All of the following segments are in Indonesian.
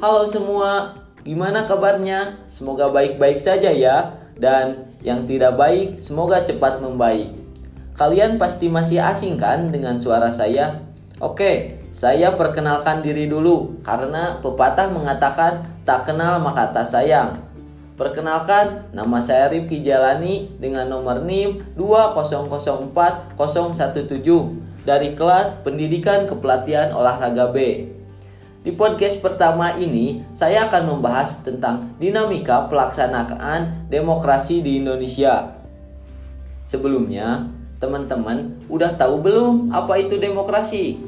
Halo semua, gimana kabarnya? Semoga baik-baik saja ya. Dan yang tidak baik, semoga cepat membaik. Kalian pasti masih asing kan dengan suara saya? Oke, saya perkenalkan diri dulu karena pepatah mengatakan tak kenal maka tak sayang. Perkenalkan, nama saya Rifki Jalani dengan nomor NIM 2004017 dari kelas Pendidikan Kepelatihan Olahraga B. Di podcast pertama ini, saya akan membahas tentang dinamika pelaksanaan demokrasi di Indonesia. Sebelumnya, teman-teman udah tahu belum apa itu demokrasi?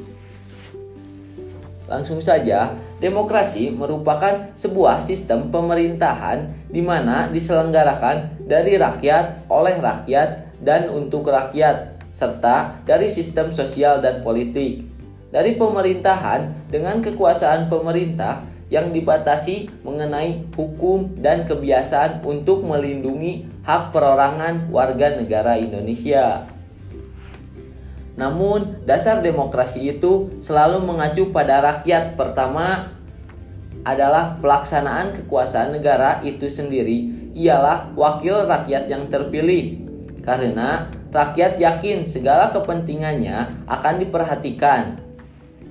Langsung saja, demokrasi merupakan sebuah sistem pemerintahan di mana diselenggarakan dari rakyat, oleh rakyat, dan untuk rakyat, serta dari sistem sosial dan politik dari pemerintahan dengan kekuasaan pemerintah yang dibatasi mengenai hukum dan kebiasaan untuk melindungi hak perorangan warga negara Indonesia. Namun, dasar demokrasi itu selalu mengacu pada rakyat. Pertama adalah pelaksanaan kekuasaan negara itu sendiri ialah wakil rakyat yang terpilih. Karena rakyat yakin segala kepentingannya akan diperhatikan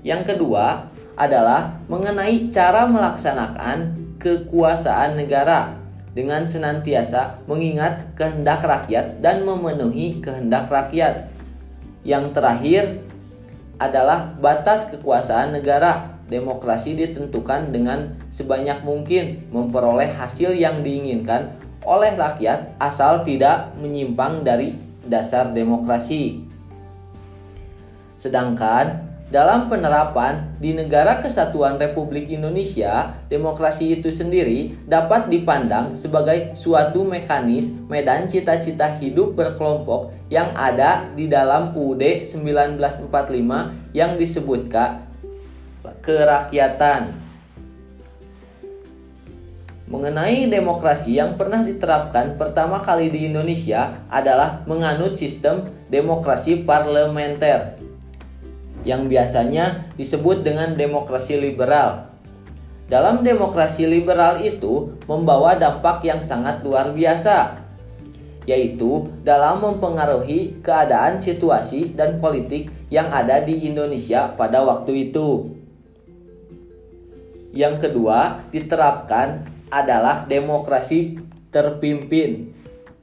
yang kedua adalah mengenai cara melaksanakan kekuasaan negara dengan senantiasa mengingat kehendak rakyat dan memenuhi kehendak rakyat. Yang terakhir adalah batas kekuasaan negara. Demokrasi ditentukan dengan sebanyak mungkin memperoleh hasil yang diinginkan oleh rakyat asal tidak menyimpang dari dasar demokrasi. Sedangkan dalam penerapan di negara kesatuan Republik Indonesia, demokrasi itu sendiri dapat dipandang sebagai suatu mekanis medan cita-cita hidup berkelompok yang ada di dalam UUD 1945 yang disebutkan kerakyatan. Mengenai demokrasi yang pernah diterapkan pertama kali di Indonesia adalah menganut sistem demokrasi parlementer yang biasanya disebut dengan demokrasi liberal. Dalam demokrasi liberal itu membawa dampak yang sangat luar biasa, yaitu dalam mempengaruhi keadaan situasi dan politik yang ada di Indonesia pada waktu itu. Yang kedua, diterapkan adalah demokrasi terpimpin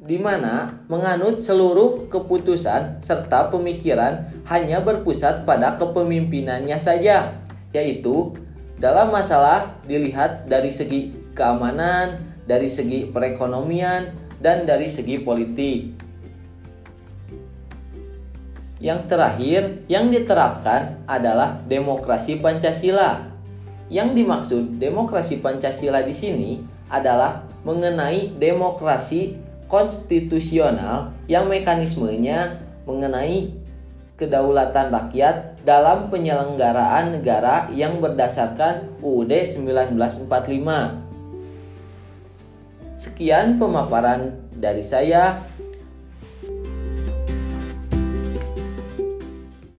di mana menganut seluruh keputusan serta pemikiran hanya berpusat pada kepemimpinannya saja, yaitu dalam masalah dilihat dari segi keamanan, dari segi perekonomian, dan dari segi politik. Yang terakhir yang diterapkan adalah demokrasi Pancasila. Yang dimaksud demokrasi Pancasila di sini adalah mengenai demokrasi konstitusional yang mekanismenya mengenai kedaulatan rakyat dalam penyelenggaraan negara yang berdasarkan UUD 1945. Sekian pemaparan dari saya.